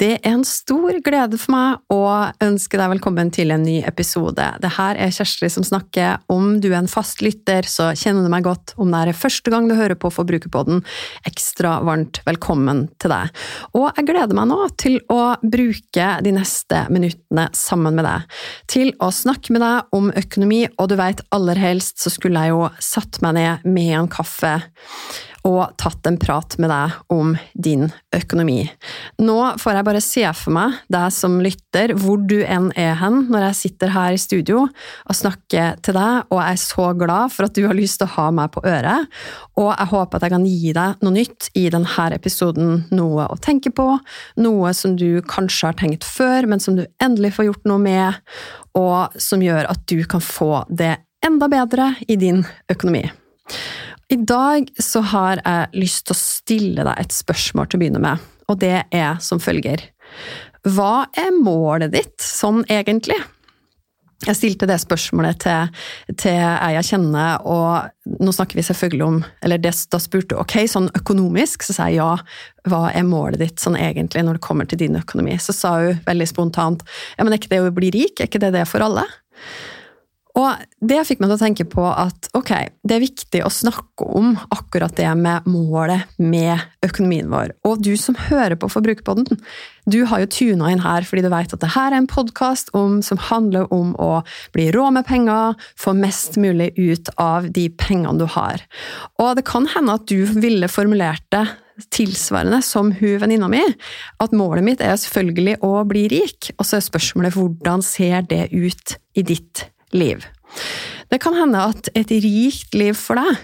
Det er en stor glede for meg å ønske deg velkommen til en ny episode. Det her er Kjersti som snakker. Om du er en fast lytter, så kjenner du meg godt. Om det er første gang du hører på Forbrukerpodden, ekstra varmt velkommen til deg. Og jeg gleder meg nå til å bruke de neste minuttene sammen med deg. Til å snakke med deg om økonomi, og du veit aller helst så skulle jeg jo satt meg ned med en kaffe og tatt en prat med deg om din økonomi. Nå får jeg bare se for meg deg som lytter, hvor du enn er hen, når jeg sitter her i studio og snakker til deg, og jeg er så glad for at du har lyst til å ha meg på øret. Og jeg håper at jeg kan gi deg noe nytt i denne episoden, noe å tenke på, noe som du kanskje har tenkt før, men som du endelig får gjort noe med, og som gjør at du kan få det enda bedre i din økonomi. I dag så har jeg lyst til å stille deg et spørsmål til å begynne med, og det er som følger. Hva er målet ditt sånn egentlig? Jeg stilte det spørsmålet til, til ei jeg kjenner, og nå snakker vi selvfølgelig om Eller det, da spurte ok, sånn økonomisk, så sa jeg ja, hva er målet ditt sånn egentlig når det kommer til din økonomi? Så sa hun veldig spontant ja, men er ikke det å bli rik, er ikke det det for alle? Og det fikk meg til å tenke på at ok, det er viktig å snakke om akkurat det med målet med økonomien vår. Og du som hører på Forbrukerpodden, du har jo tuna inn her fordi du vet at det her er en podkast som handler om å bli rå med penger, få mest mulig ut av de pengene du har. Og det kan hende at du ville formulert det tilsvarende som hun venninna mi, at målet mitt er selvfølgelig å bli rik, og så er spørsmålet hvordan ser det ut i ditt liv? Det kan hende at et rikt liv for deg,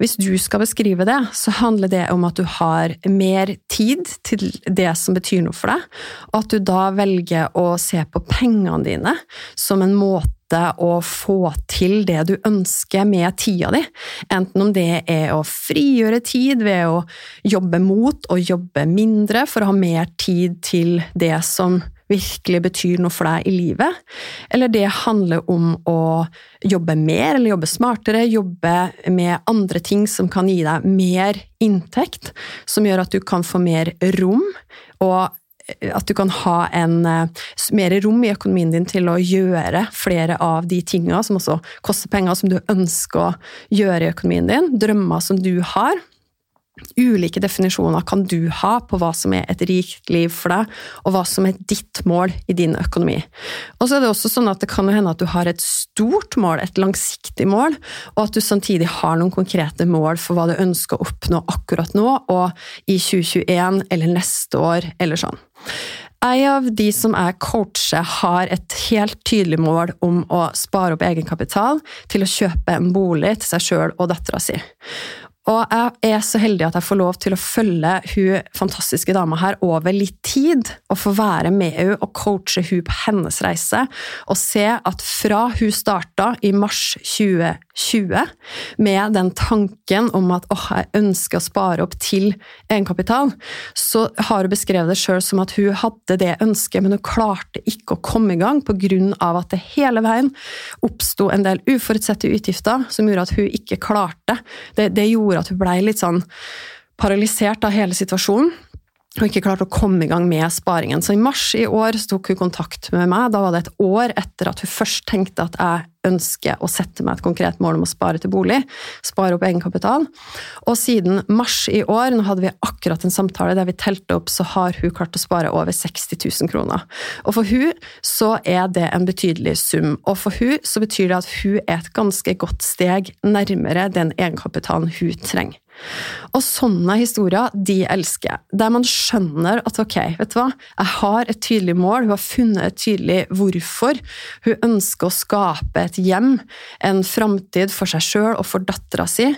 hvis du skal beskrive det, så handler det om at du har mer tid til det som betyr noe for deg, og at du da velger å se på pengene dine som en måte å få til det du ønsker med tida di, enten om det er å frigjøre tid ved å jobbe mot og jobbe mindre for å ha mer tid til det som virkelig betyr noe for deg i livet, eller det handler om å jobbe mer eller jobbe smartere, jobbe med andre ting som kan gi deg mer inntekt, som gjør at du kan få mer rom, og at du kan ha en, eh, mer rom i økonomien din til å gjøre flere av de tinga som også koster penger, som du ønsker å gjøre i økonomien din, drømmer som du har. Ulike definisjoner kan du ha på hva som er et rikt liv for deg, og hva som er ditt mål i din økonomi. Og så er det også sånn at det kan hende at du har et stort mål, et langsiktig mål, og at du samtidig har noen konkrete mål for hva du ønsker å oppnå akkurat nå, og i 2021 eller neste år, eller sånn. En av de som jeg coacher, har et helt tydelig mål om å spare opp egenkapital til å kjøpe en bolig til seg sjøl og dattera si. Og jeg er så heldig at jeg får lov til å følge hun fantastiske dama her over litt tid, og få være med henne og coache hun på hennes reise, og se at fra hun starta i mars 2020 med den tanken om at åh, jeg ønsker å spare opp til egenkapital, så har hun beskrevet det sjøl som at hun hadde det ønsket, men hun klarte ikke å komme i gang av at det hele veien oppsto en del uforutsette utgifter som gjorde at hun ikke klarte. Det, det gjorde gjorde at hun blei litt sånn paralysert av hele situasjonen. Og ikke klarte å komme i gang med sparingen. Så i mars i år tok hun kontakt med meg. Da var det et år etter at hun først tenkte at jeg ønsker å sette meg et konkret mål om å spare til bolig. Spare opp egenkapital. Og siden mars i år, nå hadde vi akkurat en samtale der vi telte opp, så har hun klart å spare over 60 000 kroner. Og for hun så er det en betydelig sum. Og for hun så betyr det at hun er et ganske godt steg nærmere den egenkapitalen hun trenger. Og sånne historier, de elsker jeg. Der man skjønner at ok, vet du hva, jeg har et tydelig mål, hun har funnet et tydelig hvorfor. Hun ønsker å skape et hjem, en framtid for seg sjøl og for dattera si,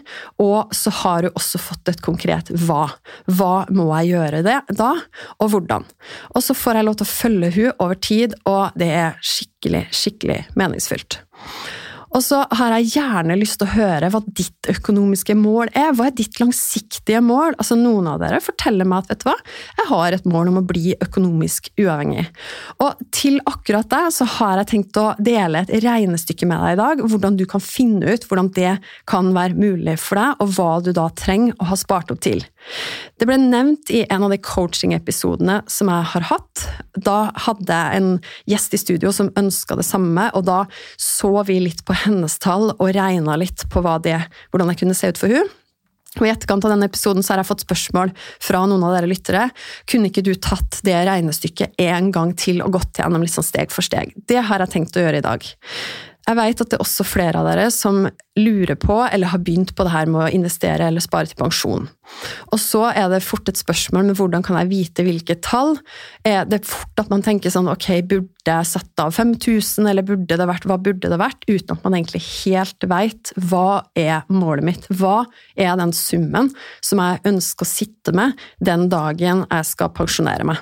og så har hun også fått et konkret hva. Hva må jeg gjøre det da, og hvordan? Og så får jeg lov til å følge hun over tid, og det er skikkelig, skikkelig meningsfylt. Og så har jeg gjerne lyst til å høre hva ditt økonomiske mål er. Hva er ditt langsiktige mål? Altså Noen av dere forteller meg at vet du hva, jeg har et mål om å bli økonomisk uavhengig. Og til akkurat det så har jeg tenkt å dele et regnestykke med deg i dag. Hvordan du kan finne ut hvordan det kan være mulig for deg, og hva du da trenger å ha spart opp til. Det ble nevnt i en av de coaching-episodene som jeg har hatt. Da hadde jeg en gjest i studio som ønska det samme, og da så vi litt på hennes tall og regna litt på det, hvordan det kunne se ut for hun. Og I etterkant av denne episoden så har jeg fått spørsmål fra noen av dere lyttere. Kunne ikke du tatt det regnestykket en gang til og gått gjennom sånn steg for steg? Det har jeg tenkt å gjøre i dag. Jeg vet at det er også flere av dere som lurer på eller har begynt på det her med å investere eller spare til pensjon. Og så er det fort et spørsmål med hvordan kan jeg vite hvilke tall. Er det fort at man tenker sånn ok, burde jeg satt av 5000, eller burde det vært, hva burde det vært? Uten at man egentlig helt vet hva er målet mitt. Hva er den summen som jeg ønsker å sitte med den dagen jeg skal pensjonere meg?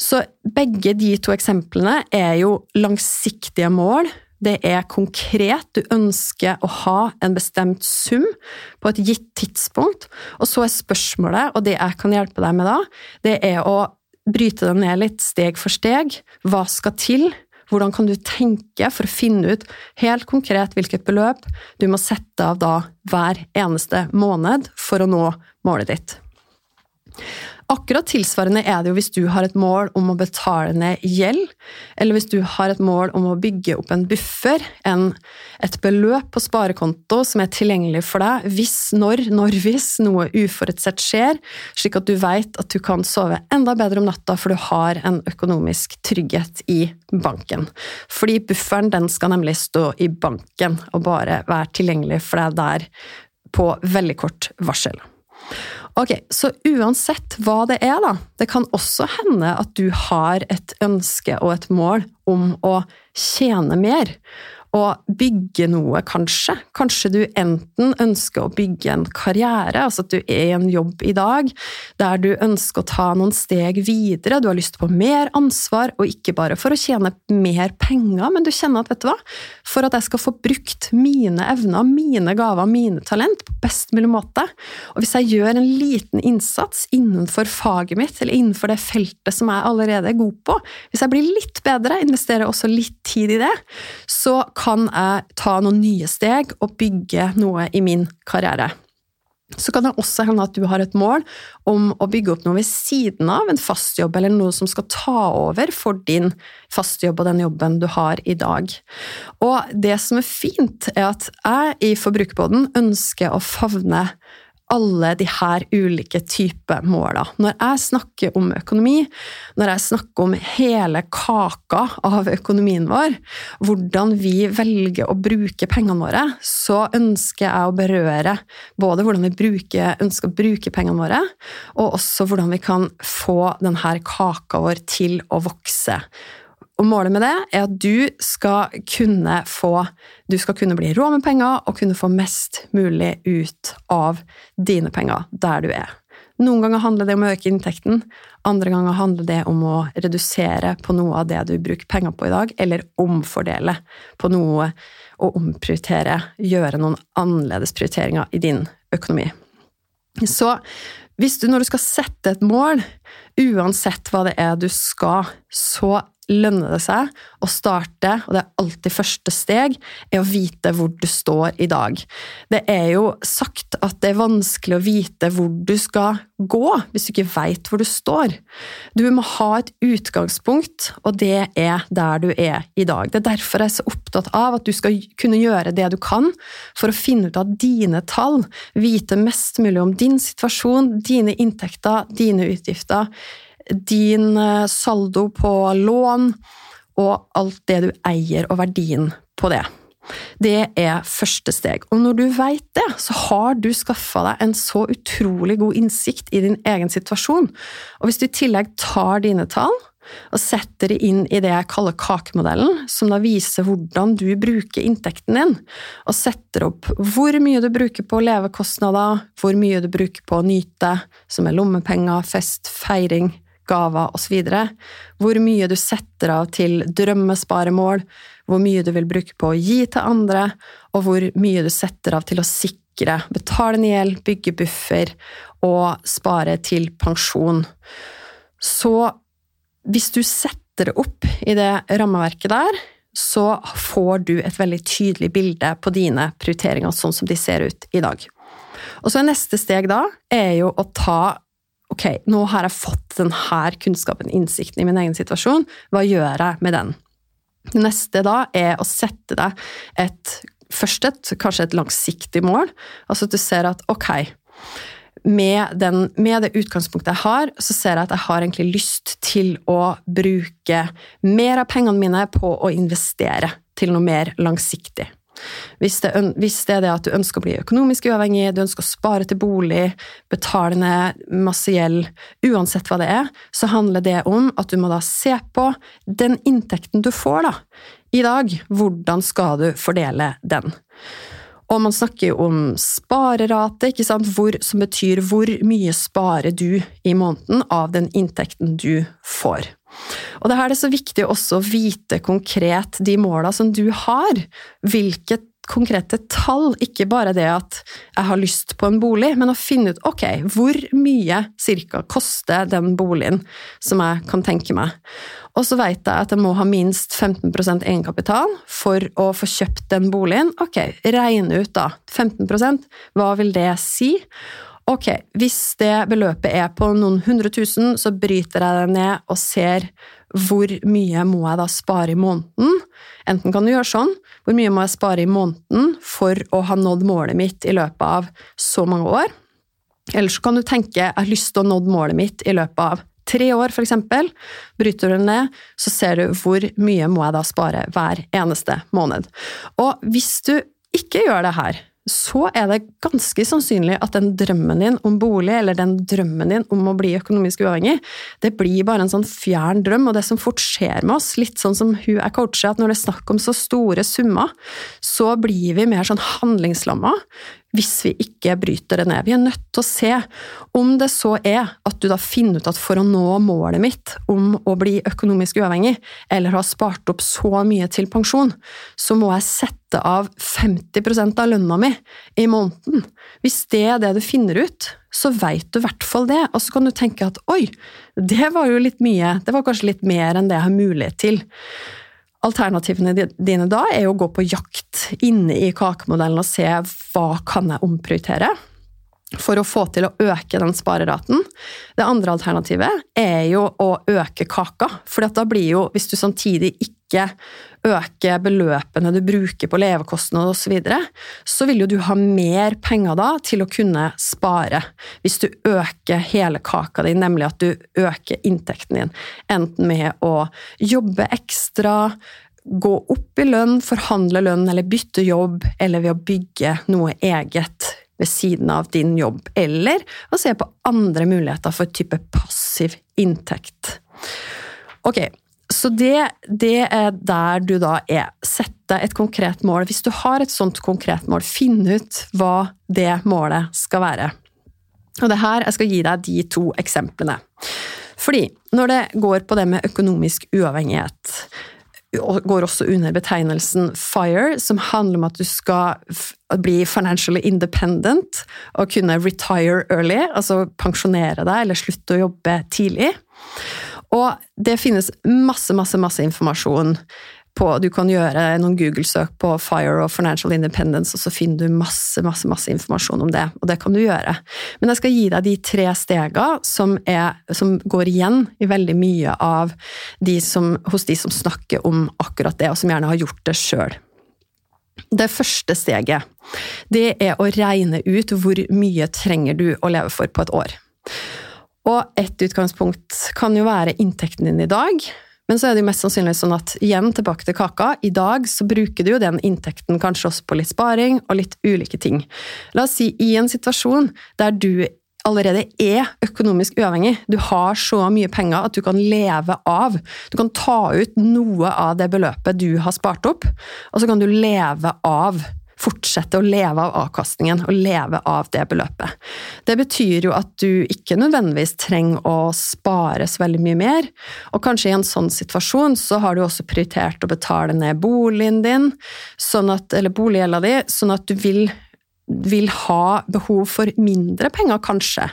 Så begge de to eksemplene er jo langsiktige mål det er konkret, du ønsker å ha en bestemt sum på et gitt tidspunkt, og så er spørsmålet, og det jeg kan hjelpe deg med da, det er å bryte det ned litt steg for steg. Hva skal til? Hvordan kan du tenke for å finne ut helt konkret hvilket beløp du må sette av da hver eneste måned for å nå målet ditt? Akkurat tilsvarende er det jo hvis du har et mål om å betale ned gjeld, eller hvis du har et mål om å bygge opp en buffer, en, et beløp på sparekonto som er tilgjengelig for deg hvis, når, når hvis noe uforutsett skjer, slik at du vet at du kan sove enda bedre om natta for du har en økonomisk trygghet i banken. Fordi bufferen den skal nemlig stå i banken og bare være tilgjengelig for deg der på veldig kort varsel. Ok, Så uansett hva det er, da, det kan også hende at du har et ønske og et mål om å tjene mer å bygge noe, kanskje. Kanskje du enten ønsker å bygge en karriere, altså at du er i en jobb i dag der du ønsker å ta noen steg videre, du har lyst på mer ansvar, og ikke bare for å tjene mer penger, men du kjenner at vet du hva, for at jeg skal få brukt mine evner, mine gaver, mine talent på best mulig måte, og hvis jeg gjør en liten innsats innenfor faget mitt, eller innenfor det feltet som jeg allerede er god på, hvis jeg blir litt bedre, investerer også litt tid i det, så kan kan jeg ta noen nye steg og bygge noe i min karriere. Så kan det også hende at du har et mål om å bygge opp noe ved siden av en fast jobb, eller noe som skal ta over for din fastjobb og den jobben du har i dag. Og det som er fint, er at jeg i Forbrukerbåten ønsker å favne alle de her ulike typer måla. Når jeg snakker om økonomi, når jeg snakker om hele kaka av økonomien vår, hvordan vi velger å bruke pengene våre, så ønsker jeg å berøre både hvordan vi bruker, ønsker å bruke pengene våre, og også hvordan vi kan få denne kaka vår til å vokse. Og målet med det er at du skal kunne få Du skal kunne bli rå med penger og kunne få mest mulig ut av dine penger der du er. Noen ganger handler det om å øke inntekten, andre ganger handler det om å redusere på noe av det du bruker penger på i dag, eller omfordele på noe og omprioritere, gjøre noen annerledes prioriteringer i din økonomi. Så hvis du når du skal sette et mål, uansett hva det er du skal, så lønner det seg å starte, og det er alltid første steg, er å vite hvor du står i dag. Det er jo sagt at det er vanskelig å vite hvor du skal gå hvis du ikke veit hvor du står. Du må ha et utgangspunkt, og det er der du er i dag. Det er derfor jeg er så opptatt av at du skal kunne gjøre det du kan for å finne ut av dine tall, vite mest mulig om din situasjon, dine inntekter, dine utgifter din eh, saldo på lån og alt det du eier, og verdien på det. Det er første steg. Og når du vet det, så har du skaffa deg en så utrolig god innsikt i din egen situasjon. Og hvis du i tillegg tar dine tall og setter det inn i det jeg kaller kakemodellen, som da viser hvordan du bruker inntekten din, og setter opp hvor mye du bruker på levekostnader, hvor mye du bruker på å nyte, som er lommepenger, fest, feiring, gaver osv., hvor mye du setter av til drømmesparemål, hvor mye du vil bruke på å gi til andre, og hvor mye du setter av til å sikre, betale ned gjeld, bygge buffer og spare til pensjon. Så hvis du setter det opp i det rammeverket der, så får du et veldig tydelig bilde på dine prioriteringer sånn som de ser ut i dag. Og så neste steg da er jo å ta Ok, nå har jeg fått denne kunnskapen, innsikten i min egen situasjon, hva gjør jeg med den? Det neste da er å sette deg et først et, kanskje et langsiktig mål. Altså at du ser at ok, med, den, med, det utgangspunktet jeg har, så ser jeg at jeg har egentlig lyst til å bruke mer av pengene mine på å investere til noe mer langsiktig. Hvis det, hvis det, er det at du ønsker å bli økonomisk uavhengig, du ønsker å spare til bolig, betale ned masse gjeld, uansett hva det er, så handler det om at du må da se på den inntekten du får da, i dag. Hvordan skal du fordele den? Og man snakker jo om sparerate, ikke sant? Hvor, som betyr hvor mye sparer du i måneden av den inntekten du får. Og det her er det så viktig også å vite konkret de måla som du har. Hvilket konkrete tall, ikke bare det at jeg har lyst på en bolig, men å finne ut ok, hvor mye cirka koster den boligen som jeg kan tenke meg. Og så vet jeg at jeg må ha minst 15% egenkapital for å få kjøpt den boligen. Ok, regne ut da. 15% hva vil det si? Ok, hvis det beløpet er på noen hundre tusen, så bryter jeg det ned og ser hvor mye må jeg da spare i måneden. Enten kan du gjøre sånn, hvor mye må jeg spare i måneden for å ha nådd målet mitt i løpet av så mange år? Eller så kan du tenke jeg har lyst til å nådd målet mitt i løpet av tre år, eksempel. Bryter du ned, så ser du hvor mye må jeg da spare hver eneste måned. Og hvis du ikke gjør det her, så er det ganske sannsynlig at den drømmen din om bolig, eller den drømmen din om å bli økonomisk uavhengig, det blir bare en sånn fjern drøm, og det som fort skjer med oss, litt sånn som hun er coacher, at når det er snakk om så store summer, så blir vi mer sånn handlingslamma hvis vi ikke bryter det ned. Vi er nødt til å se om det så er at du da finner ut at for å nå målet mitt om å bli økonomisk uavhengig, eller ha spart opp så mye til pensjon, så må jeg sette av 50% av lønna mi i måneden. Hvis det er det du finner ut, så veit du i hvert fall det, og så kan du tenke at oi, det var jo litt mye, det var kanskje litt mer enn det jeg har mulighet til. Alternativene dine da er å gå på jakt inne i kakemodellen og se hva kan jeg omprioritere for å få til å øke den spareraten. Det andre alternativet er jo å øke kaka, for da blir jo, hvis du samtidig ikke øker beløpene du bruker på levekostnader osv., så, videre, så vil jo du ha mer penger da til å kunne spare, hvis du øker hele kaka di, nemlig at du øker inntekten din, enten med å jobbe ekstra, gå opp i lønn, forhandle lønn eller bytte jobb, eller ved å bygge noe eget ved siden av din jobb, eller å se på andre muligheter for type passiv inntekt. Ok, så det, det, er der du da er. Sett et konkret mål. Hvis du har et sånt konkret mål, finn ut hva det målet skal være. Og det her, Jeg skal gi deg de to eksemplene. Fordi når det går på det med økonomisk uavhengighet, går også under betegnelsen FIRE, som handler om at du skal bli financially independent og kunne retire early, altså pensjonere deg eller slutte å jobbe tidlig. Og det finnes masse, masse, masse informasjon på Du kan gjøre noen Google-søk på FIRE og Financial Independence, og så finner du masse, masse, masse informasjon om det. Og det kan du gjøre. Men jeg skal gi deg de tre stegene som, er, som går igjen i veldig mye av de som, hos de som snakker om akkurat det, og som gjerne har gjort det sjøl. Det første steget, det er å regne ut hvor mye trenger du å leve for på et år. Og ett utgangspunkt kan jo være inntekten din i dag. Men så er det jo mest sannsynlig sånn at igjen tilbake til kaka, i dag så bruker du jo den inntekten kanskje også på litt sparing og litt ulike ting. La oss si i en situasjon der du allerede er økonomisk uavhengig. Du har så mye penger at du kan leve av. Du kan ta ut noe av det beløpet du har spart opp, og så kan du leve av fortsette å leve av avkastningen og leve av det beløpet. Det betyr jo at du ikke nødvendigvis trenger å spare så veldig mye mer, og kanskje i en sånn situasjon så har du også prioritert å betale ned boligen din, sånn at, eller boliggjelda di, sånn at du vil vil ha behov for mindre penger, kanskje,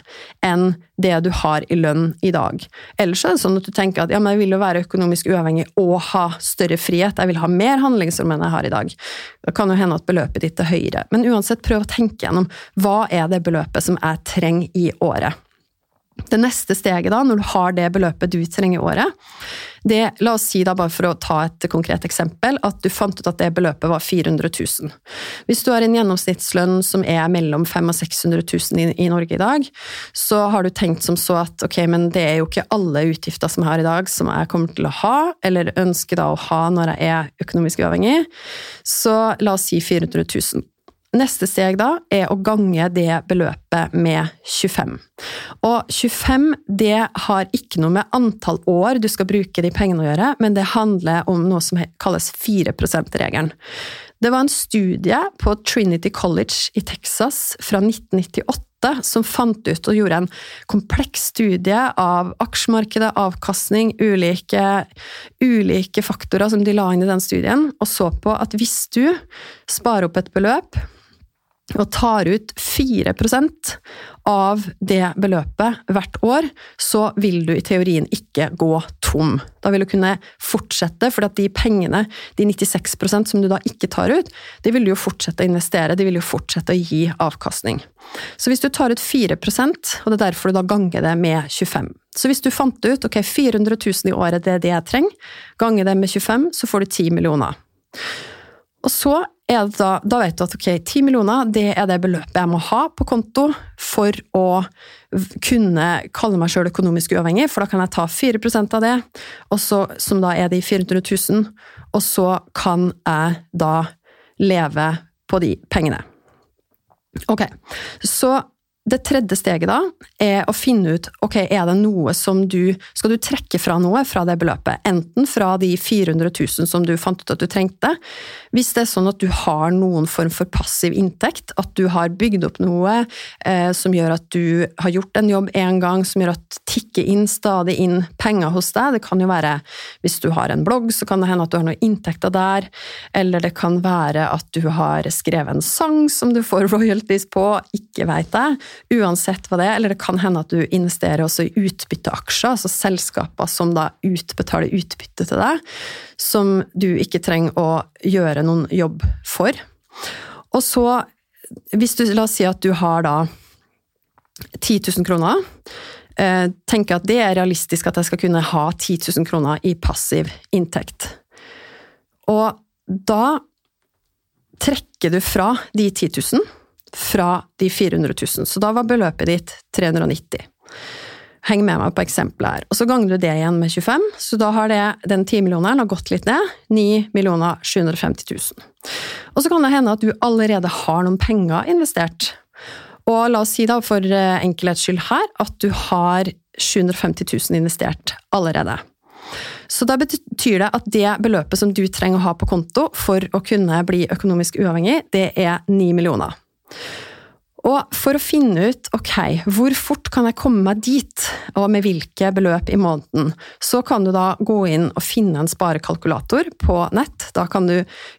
enn det du har i lønn i dag. Ellers er det sånn at du tenker at ja, men jeg vil jo være økonomisk uavhengig og ha større frihet, jeg vil ha mer handlingsrom enn jeg har i dag. Det kan jo hende at beløpet ditt er høyere. Men uansett, prøv å tenke gjennom hva er det beløpet som jeg trenger i året. Det neste steget, da, når du har det beløpet du trenger i året, det, la oss si da, bare for å ta et konkret eksempel, at du fant ut at det beløpet var 400 000. Hvis du har en gjennomsnittslønn som er mellom 500 og 600 000 i, i, Norge i dag, så har du tenkt som så at ok, men det er jo ikke alle utgifter som jeg har i dag som jeg kommer til å ha, eller ønsker da å ha når jeg er økonomisk uavhengig, så la oss si 400 000. Neste steg da er å gange det beløpet med 25. Og 25 det har ikke noe med antall år du skal bruke de pengene å gjøre, men det handler om noe som kalles 4 %-regelen. Det var en studie på Trinity College i Texas fra 1998 som fant ut og gjorde en kompleks studie av aksjemarkedet, avkastning, ulike, ulike faktorer som de la inn i den studien, og så på at hvis du sparer opp et beløp og tar ut 4% av det beløpet hvert år, så vil du i teorien ikke gå tom. Da vil du kunne fortsette, for de pengene, de 96% som du da ikke tar ut, de vil du jo fortsette å investere, de vil jo fortsette å gi avkastning. Så hvis du tar ut 4% og det er derfor du da ganger det med 25 Så hvis du fant ut ok, 400 000 i året, det er det jeg trenger, ganger det med 25, så får du 10 millioner. Så er det da, da vet du at ok, 10 millioner det er det beløpet jeg må ha på konto for å kunne kalle meg sjøl økonomisk uavhengig, for da kan jeg ta 4% av det, så, som da er de 400 000, og så kan jeg da leve på de pengene. Ok, så det tredje steget da, er å finne ut ok, er det noe som du Skal du trekke fra noe fra det beløpet? Enten fra de 400 000 som du fant ut at du trengte. Hvis det er sånn at du har noen form for passiv inntekt, at du har bygd opp noe eh, som gjør at du har gjort en jobb en gang, som gjør at tikker inn stadig inn penger hos deg. Det kan jo være hvis du har en blogg, så kan det hende at du har noen inntekter der. Eller det kan være at du har skrevet en sang som du får royalties på, ikke veit jeg uansett hva det er. Eller det kan hende at du investerer også i utbytteaksjer, altså selskaper som da utbetaler utbytte til deg, som du ikke trenger å gjøre noen jobb for. Og så, hvis du la oss si at du har da 10 000 kroner, eh, tenker at det er realistisk at jeg skal kunne ha 10 000 kroner i passiv inntekt. Og da trekker du fra de 10 000 fra de 400 000. Så da var beløpet ditt 390 Heng med meg på eksempelet her. Og Så ganger du det igjen med 25, så da har det, den 10 millioneren gått litt ned. 9 750 000. Og så kan det hende at du allerede har noen penger investert. Og la oss si da for eh, enkelhets skyld her at du har 750 000 investert allerede. Så da betyr det at det beløpet som du trenger å ha på konto for å kunne bli økonomisk uavhengig, det er 9 millioner. Og for å finne ut ok, hvor fort kan jeg komme meg dit, og med hvilke beløp i måneden, så kan du da gå inn og finne en sparekalkulator på nett. Da kan du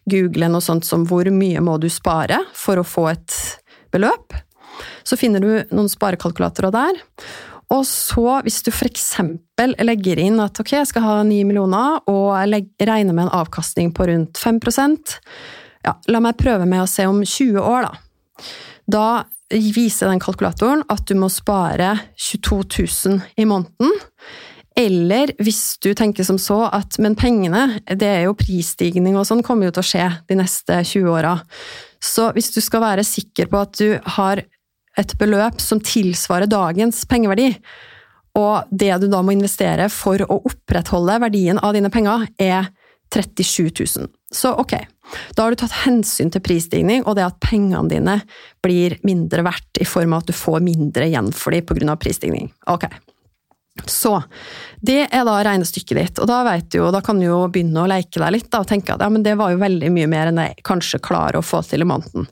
google noe sånt som hvor mye må du spare for å få et beløp. Så finner du noen sparekalkulatorer der. Og så, hvis du f.eks. legger inn at ok, jeg skal ha 9 millioner, og jeg regner med en avkastning på rundt 5% ja, la meg prøve med å se om 20 år, da. Da viser den kalkulatoren at du må spare 22 000 i måneden. Eller hvis du tenker som så at men pengene, det er jo prisstigning og sånn, kommer jo til å skje de neste 20 åra. Så hvis du skal være sikker på at du har et beløp som tilsvarer dagens pengeverdi, Og det du da må investere for å opprettholde verdien av dine penger, er 37 000. Så ok, da har du tatt hensyn til prisstigning og det at pengene dine blir mindre verdt i form av at du får mindre igjen for dem pga. prisstigning. Ok. Så, det er da regnestykket ditt, og da, du jo, da kan du jo begynne å leke deg litt da, og tenke at ja, men det var jo veldig mye mer enn jeg kanskje klarer å få til i måneden.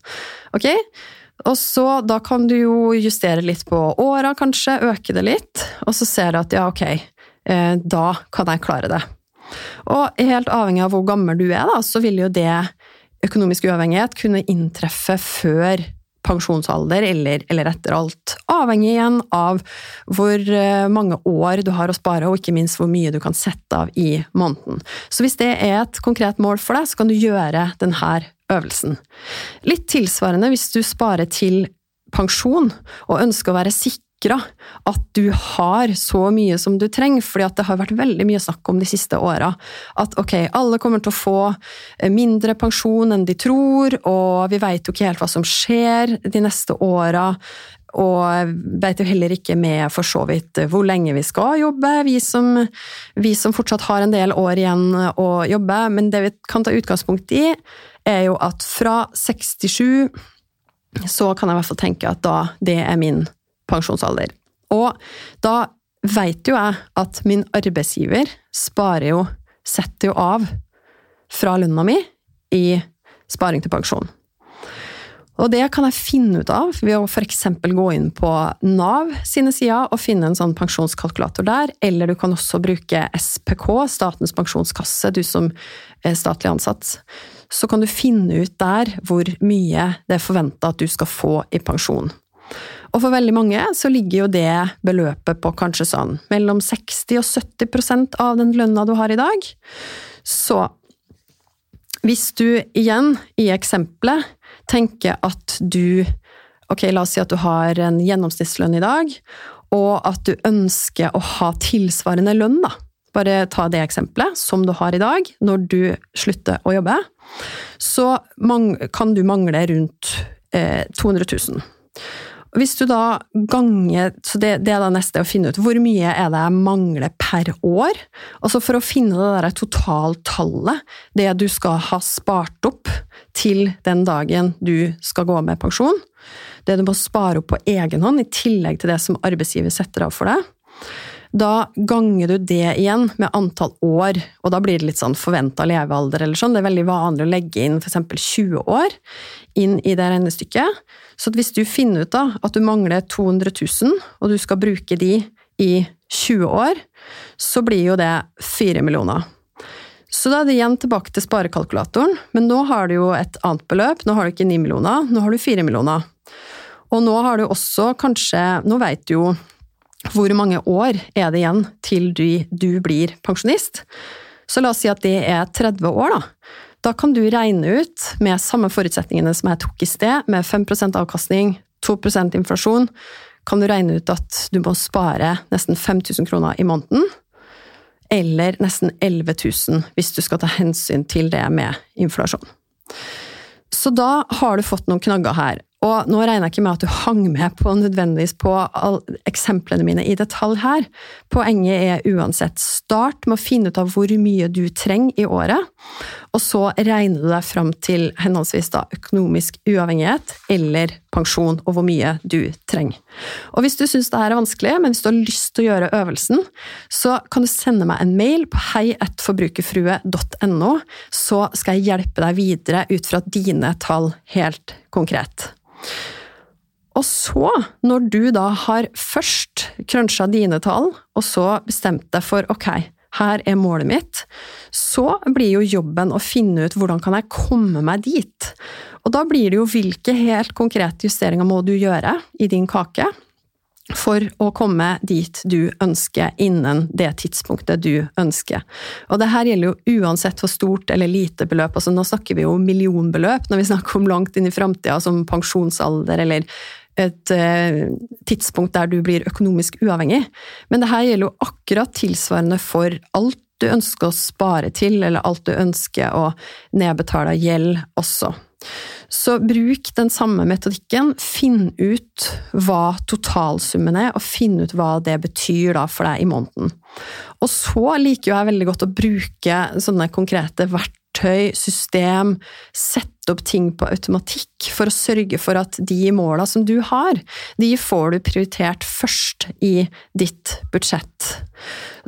Ok? Og så da kan du jo justere litt på åra, kanskje, øke det litt, og så ser du at ja, ok, eh, da kan jeg klare det. Og helt avhengig av hvor gammel du er, da, så vil jo det økonomisk uavhengighet kunne inntreffe før pensjonsalder eller, eller, etter alt. Avhengig igjen av hvor eh, mange år du har å spare, og ikke minst hvor mye du kan sette av i måneden. Så hvis det er et konkret mål for deg, så kan du gjøre denne øvelsen. Litt tilsvarende hvis du sparer til pensjon og ønsker å være sikker sikra at du har så mye som du trenger, fordi det har vært veldig mye snakk om de siste åra. At ok, alle kommer til å få eh, mindre pensjon enn de tror, og vi veit jo ikke helt hva som skjer de neste åra. Og veit jo heller ikke med for så vidt hvor lenge vi skal jobbe, vi som, vi som fortsatt har en del år igjen å jobbe. Men det vi kan ta utgangspunkt i, er jo at fra 67 så kan jeg i hvert fall tenke at da det er min pensjonsalder. Og da veit jo jeg at min arbeidsgiver sparer jo Setter jo av fra lønna mi i sparing til pensjon. Og det kan jeg finne ut av ved å f.eks. gå inn på Nav sine sider og finne en sånn pensjonskalkulator der, eller du kan også bruke SPK, Statens pensjonskasse, du som er statlig ansatt. Så kan du finne ut der hvor mye det er forventa at du skal få i pensjon. Og for veldig mange så ligger jo det beløpet på kanskje sånn mellom 60 og 70% av den lønna du har i dag. Så hvis du igjen, i eksempelet, tenker at du Ok, la oss si at du har en gjennomsnittslønn i dag, og at du ønsker å ha tilsvarende lønn, da. Bare ta det eksempelet, som du har i dag, når du slutter å jobbe. Så kan du mangle rundt eh, 200 000. Hvis du da ganger Så det, det, er da neste å finne ut hvor mye er det jeg mangler per år. Altså for å finne det der totaltallet, det du skal ha spart opp til den dagen du skal gå med pensjon, det du må spare opp på egen hånd, i tillegg til det som arbeidsgiver setter av for deg, da ganger du det igjen med antall år, og da blir det litt sånn forventa levealder eller sånn. Det er veldig vanlig å legge inn f.eks. 20 år inn i det regnestykket. Så hvis du finner ut da at du mangler 200 000, og du skal bruke de i 20 år, så blir jo det 4 millioner. Så da er det igjen tilbake til sparekalkulatoren, men nå har du jo et annet beløp. Nå har du ikke 9 millioner, nå har du 4 millioner. Og nå har du også kanskje Nå veit du jo hvor mange år er det igjen til du, du, blir pensjonist? Så la oss si at det er 30 år, da. Da kan du regne ut, med samme forutsetningene som jeg tok i sted, med 5 avkastning, 2 inflasjon, kan du regne ut at du må spare nesten 5000 kroner i måneden. Eller nesten 11 000 hvis du skal ta hensyn til det med inflasjon. Så da har du fått noen knagger her. Og nå regner jeg ikke med at du hang med på nødvendigvis på eksemplene mine i detalj her. Poenget er uansett start med å finne ut av hvor mye du trenger i året, og så regner du deg fram til henholdsvis da økonomisk uavhengighet eller pensjon, og hvor mye du trenger. Og hvis du syns det her er vanskelig, men hvis du har lyst til å gjøre øvelsen, så kan du sende meg en mail på heietforbrukerfrue.no, så skal jeg hjelpe deg videre ut fra dine tall helt konkret. Og så, når du da har først cruncha dine tall, og så bestemt deg for ok, her er målet mitt, så blir jo jobben å finne ut hvordan kan jeg komme meg dit. Og da blir det jo hvilke helt konkrete justeringer må du gjøre i din kake for å komme dit du ønsker innen det tidspunktet du ønsker. Og det her gjelder jo uansett hvor stort eller lite beløp, altså nå snakker vi jo millionbeløp når vi snakker om langt inn i framtida, som pensjonsalder eller et eh, tidspunkt der du blir økonomisk uavhengig. Men det her gjelder jo akkurat tilsvarende for alt du ønsker å spare til, eller alt du ønsker å nedbetale gjeld også. Så bruk den samme metodikken. Finn ut hva totalsummen er, og finn ut hva det betyr for deg i måneden. Og så liker jeg veldig godt å bruke sånne konkrete verktøy, system, sette opp ting på automatikk for å sørge for at de måla som du har, de får du prioritert først i ditt budsjett.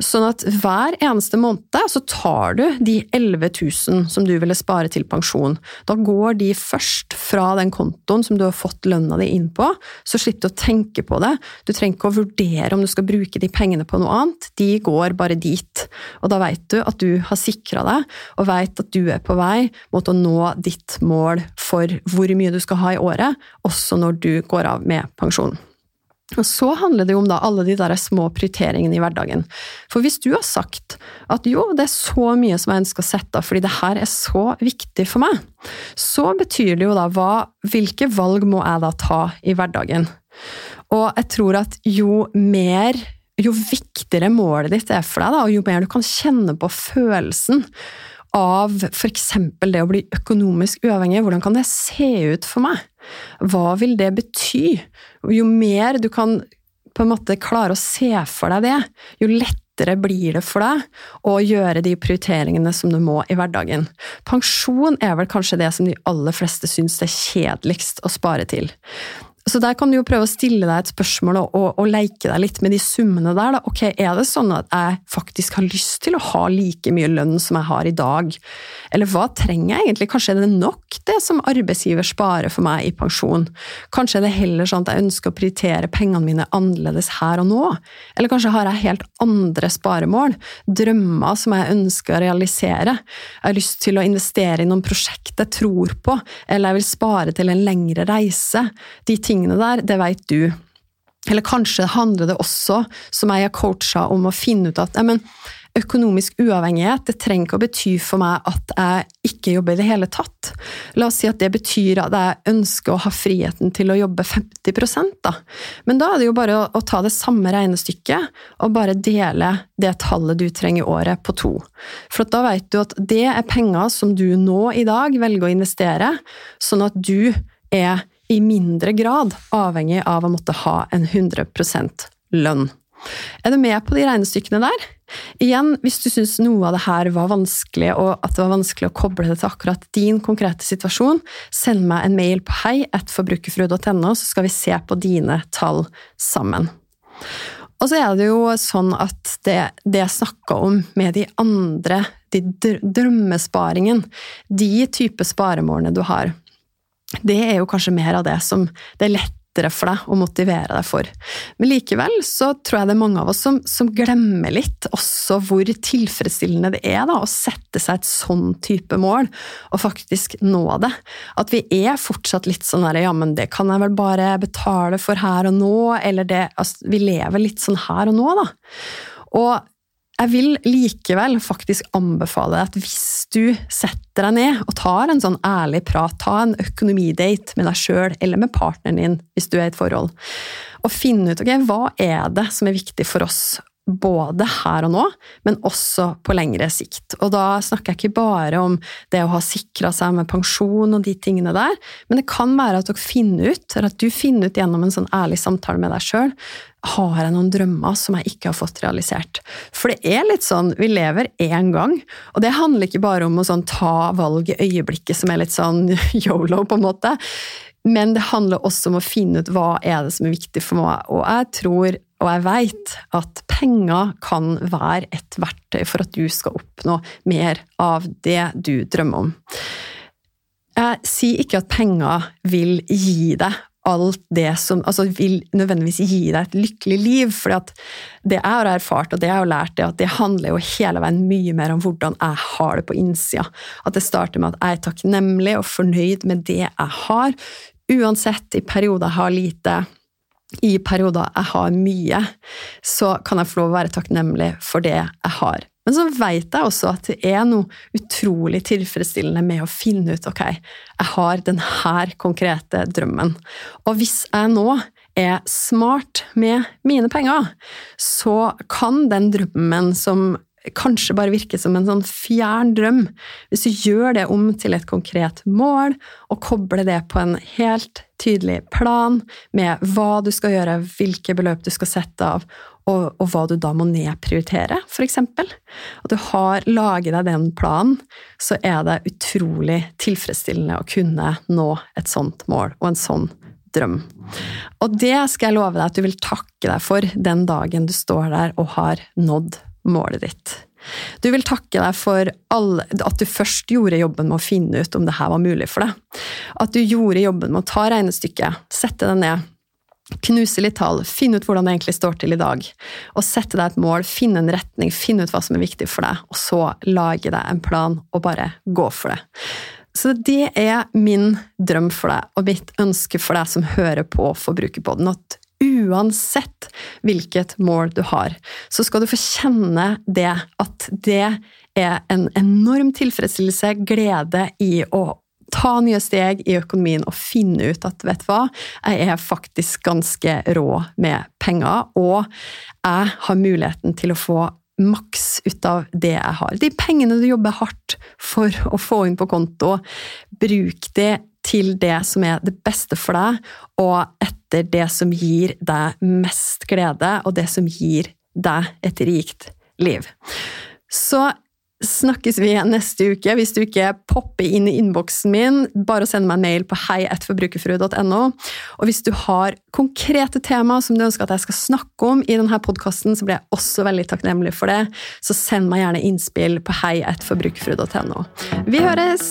Sånn at hver eneste måned så tar du de 11 000 som du ville spare til pensjon. Da går de først fra den kontoen som du har fått lønna di inn på, så slipper du å tenke på det. Du trenger ikke å vurdere om du skal bruke de pengene på noe annet, de går bare dit. Og da veit du at du har sikra deg, og veit at du er på vei mot å nå ditt mål for hvor mye du skal ha i året, også når du går av med pensjon. Og så handler det jo om da alle de der små prioriteringene i hverdagen. For hvis du har sagt at jo, det er så mye som jeg ønsker å sette av fordi det her er så viktig for meg, så betyr det jo da hva, hvilke valg må jeg da ta i hverdagen? Og jeg tror at jo mer jo viktigere målet ditt er for deg, da, og jo mer du kan kjenne på følelsen av f.eks. det å bli økonomisk uavhengig. Hvordan kan det se ut for meg? Hva vil det bety? Jo mer du kan på en måte klare å se for deg det, jo lettere blir det for deg å gjøre de prioriteringene som du må i hverdagen. Pensjon er vel kanskje det som de aller fleste syns er kjedeligst å spare til. Så der kan du jo prøve å stille deg et spørsmål og, og, og leke deg litt med de summene der. Da. Ok, Er det sånn at jeg faktisk har lyst til å ha like mye lønn som jeg har i dag? Eller hva trenger jeg egentlig? Kanskje er det nok det som arbeidsgiver sparer for meg i pensjon? Kanskje er det heller sånn at jeg ønsker å prioritere pengene mine annerledes her og nå? Eller kanskje har jeg helt andre sparemål? Drømmer som jeg ønsker å realisere? Jeg har lyst til å investere i noen prosjekt jeg tror på, eller jeg vil spare til en lengre reise. De tingene tingene der, det veit du. Eller kanskje handler det også, som jeg har coacha, om å finne ut at men, økonomisk uavhengighet det trenger ikke å bety for meg at jeg ikke jobber i det hele tatt. La oss si at det betyr at jeg ønsker å ha friheten til å jobbe 50 da. Men da er det jo bare å, å ta det samme regnestykket og bare dele det tallet du trenger i året, på to. For da vet du at det er penger som du nå i dag velger å investere, sånn at du er i mindre grad avhengig av å måtte ha en 100% lønn. Er du med på de regnestykkene der? Igjen, hvis du syns noe av det her var vanskelig, og at det var vanskelig å koble det til akkurat din konkrete situasjon, send meg en mail på hei.forbrukerfrue.no, så skal vi se på dine tall sammen. Og så er det jo sånn at det, det jeg snakka om med de andre, de drømmesparingen, de type sparemålene du har, det er jo kanskje mer av det som det er lettere for deg å motivere deg for. Men likevel så tror jeg det er mange av oss som, som glemmer litt også hvor tilfredsstillende det er da, å sette seg et sånn type mål, og faktisk nå det. At vi er fortsatt litt sånn her ja, men det kan jeg vel bare betale for her og nå, eller det altså, Vi lever litt sånn her og nå, da. Og jeg vil likevel faktisk anbefale at hvis du setter deg ned og tar en sånn ærlig prat, ta en økonomidate med deg sjøl eller med partneren din hvis du er i et forhold, og finne ut ok, hva er det som er viktig for oss både her og nå, men også på lengre sikt. Og da snakker jeg ikke bare om det å ha sikra seg med pensjon og de tingene der, men det kan være at dere finner ut, eller at du finner ut gjennom en sånn ærlig samtale med deg sjøl, har jeg noen drømmer som jeg ikke har fått realisert? For det er litt sånn, vi lever én gang, og det handler ikke bare om å sånn ta valg i øyeblikket som er litt sånn yolo, på en måte. Men det handler også om å finne ut hva er det som er viktig for meg. Og jeg tror og jeg veit at penger kan være et verktøy for at du skal oppnå mer av det du drømmer om. Jeg sier ikke at penger vil gi deg alt det som Altså vil nødvendigvis gi deg et lykkelig liv, for det jeg har erfart, og det jeg har lært, er at det handler jo hele veien mye mer om hvordan jeg har det på innsida. At det starter med at jeg er takknemlig og fornøyd med det jeg har, uansett i perioder jeg har lite i perioder jeg har mye, så kan jeg få lov å være takknemlig for det jeg har. Men så vet jeg også at det er noe utrolig tilfredsstillende med å finne ut ok, jeg har denne konkrete drømmen. Og hvis jeg nå er smart med mine penger, så kan den drømmen som kanskje bare virker som en sånn fjern drøm, hvis du gjør det om til et konkret mål, og kobler det på en helt tydelig plan med hva du skal gjøre, hvilke beløp du skal sette av, og, og hva du da må nedprioritere, eksempel. At du har laget deg den planen, så er det utrolig tilfredsstillende å kunne nå et sånt mål og en sånn drøm. Og det skal jeg love deg at du vil takke deg for den dagen du står der og har nådd målet ditt. Du vil takke deg for all, at du først gjorde jobben med å finne ut om det her var mulig for deg. At du gjorde jobben med å ta regnestykket, sette det ned, knuse litt tall, finne ut hvordan det egentlig står til i dag, og sette deg et mål, finne en retning, finne ut hva som er viktig for deg, og så lage deg en plan og bare gå for det. Så det er min drøm for deg, og mitt ønske for deg som hører på Forbrukerpodden, at uansett hvilket mål du har, så skal du få kjenne det at det er en enorm tilfredsstillelse, glede i å ta nye steg i økonomien og finne ut at vet du hva, jeg er faktisk ganske rå med penger, og jeg har muligheten til å få maks ut av det jeg har. De pengene du jobber hardt for å få inn på konto, bruk det til det som er det beste for deg, og etter det som gir deg mest glede, og det som gir deg et rikt liv. Så snakkes vi neste uke. Hvis du ikke popper inn i innboksen min, bare send meg en mail på heietforbrukerfrue.no. Og hvis du har konkrete tema som du ønsker at jeg skal snakke om i denne podkasten, så blir jeg også veldig takknemlig for det. Så send meg gjerne innspill på heietforbrukerfrue.no. Vi høres!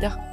dire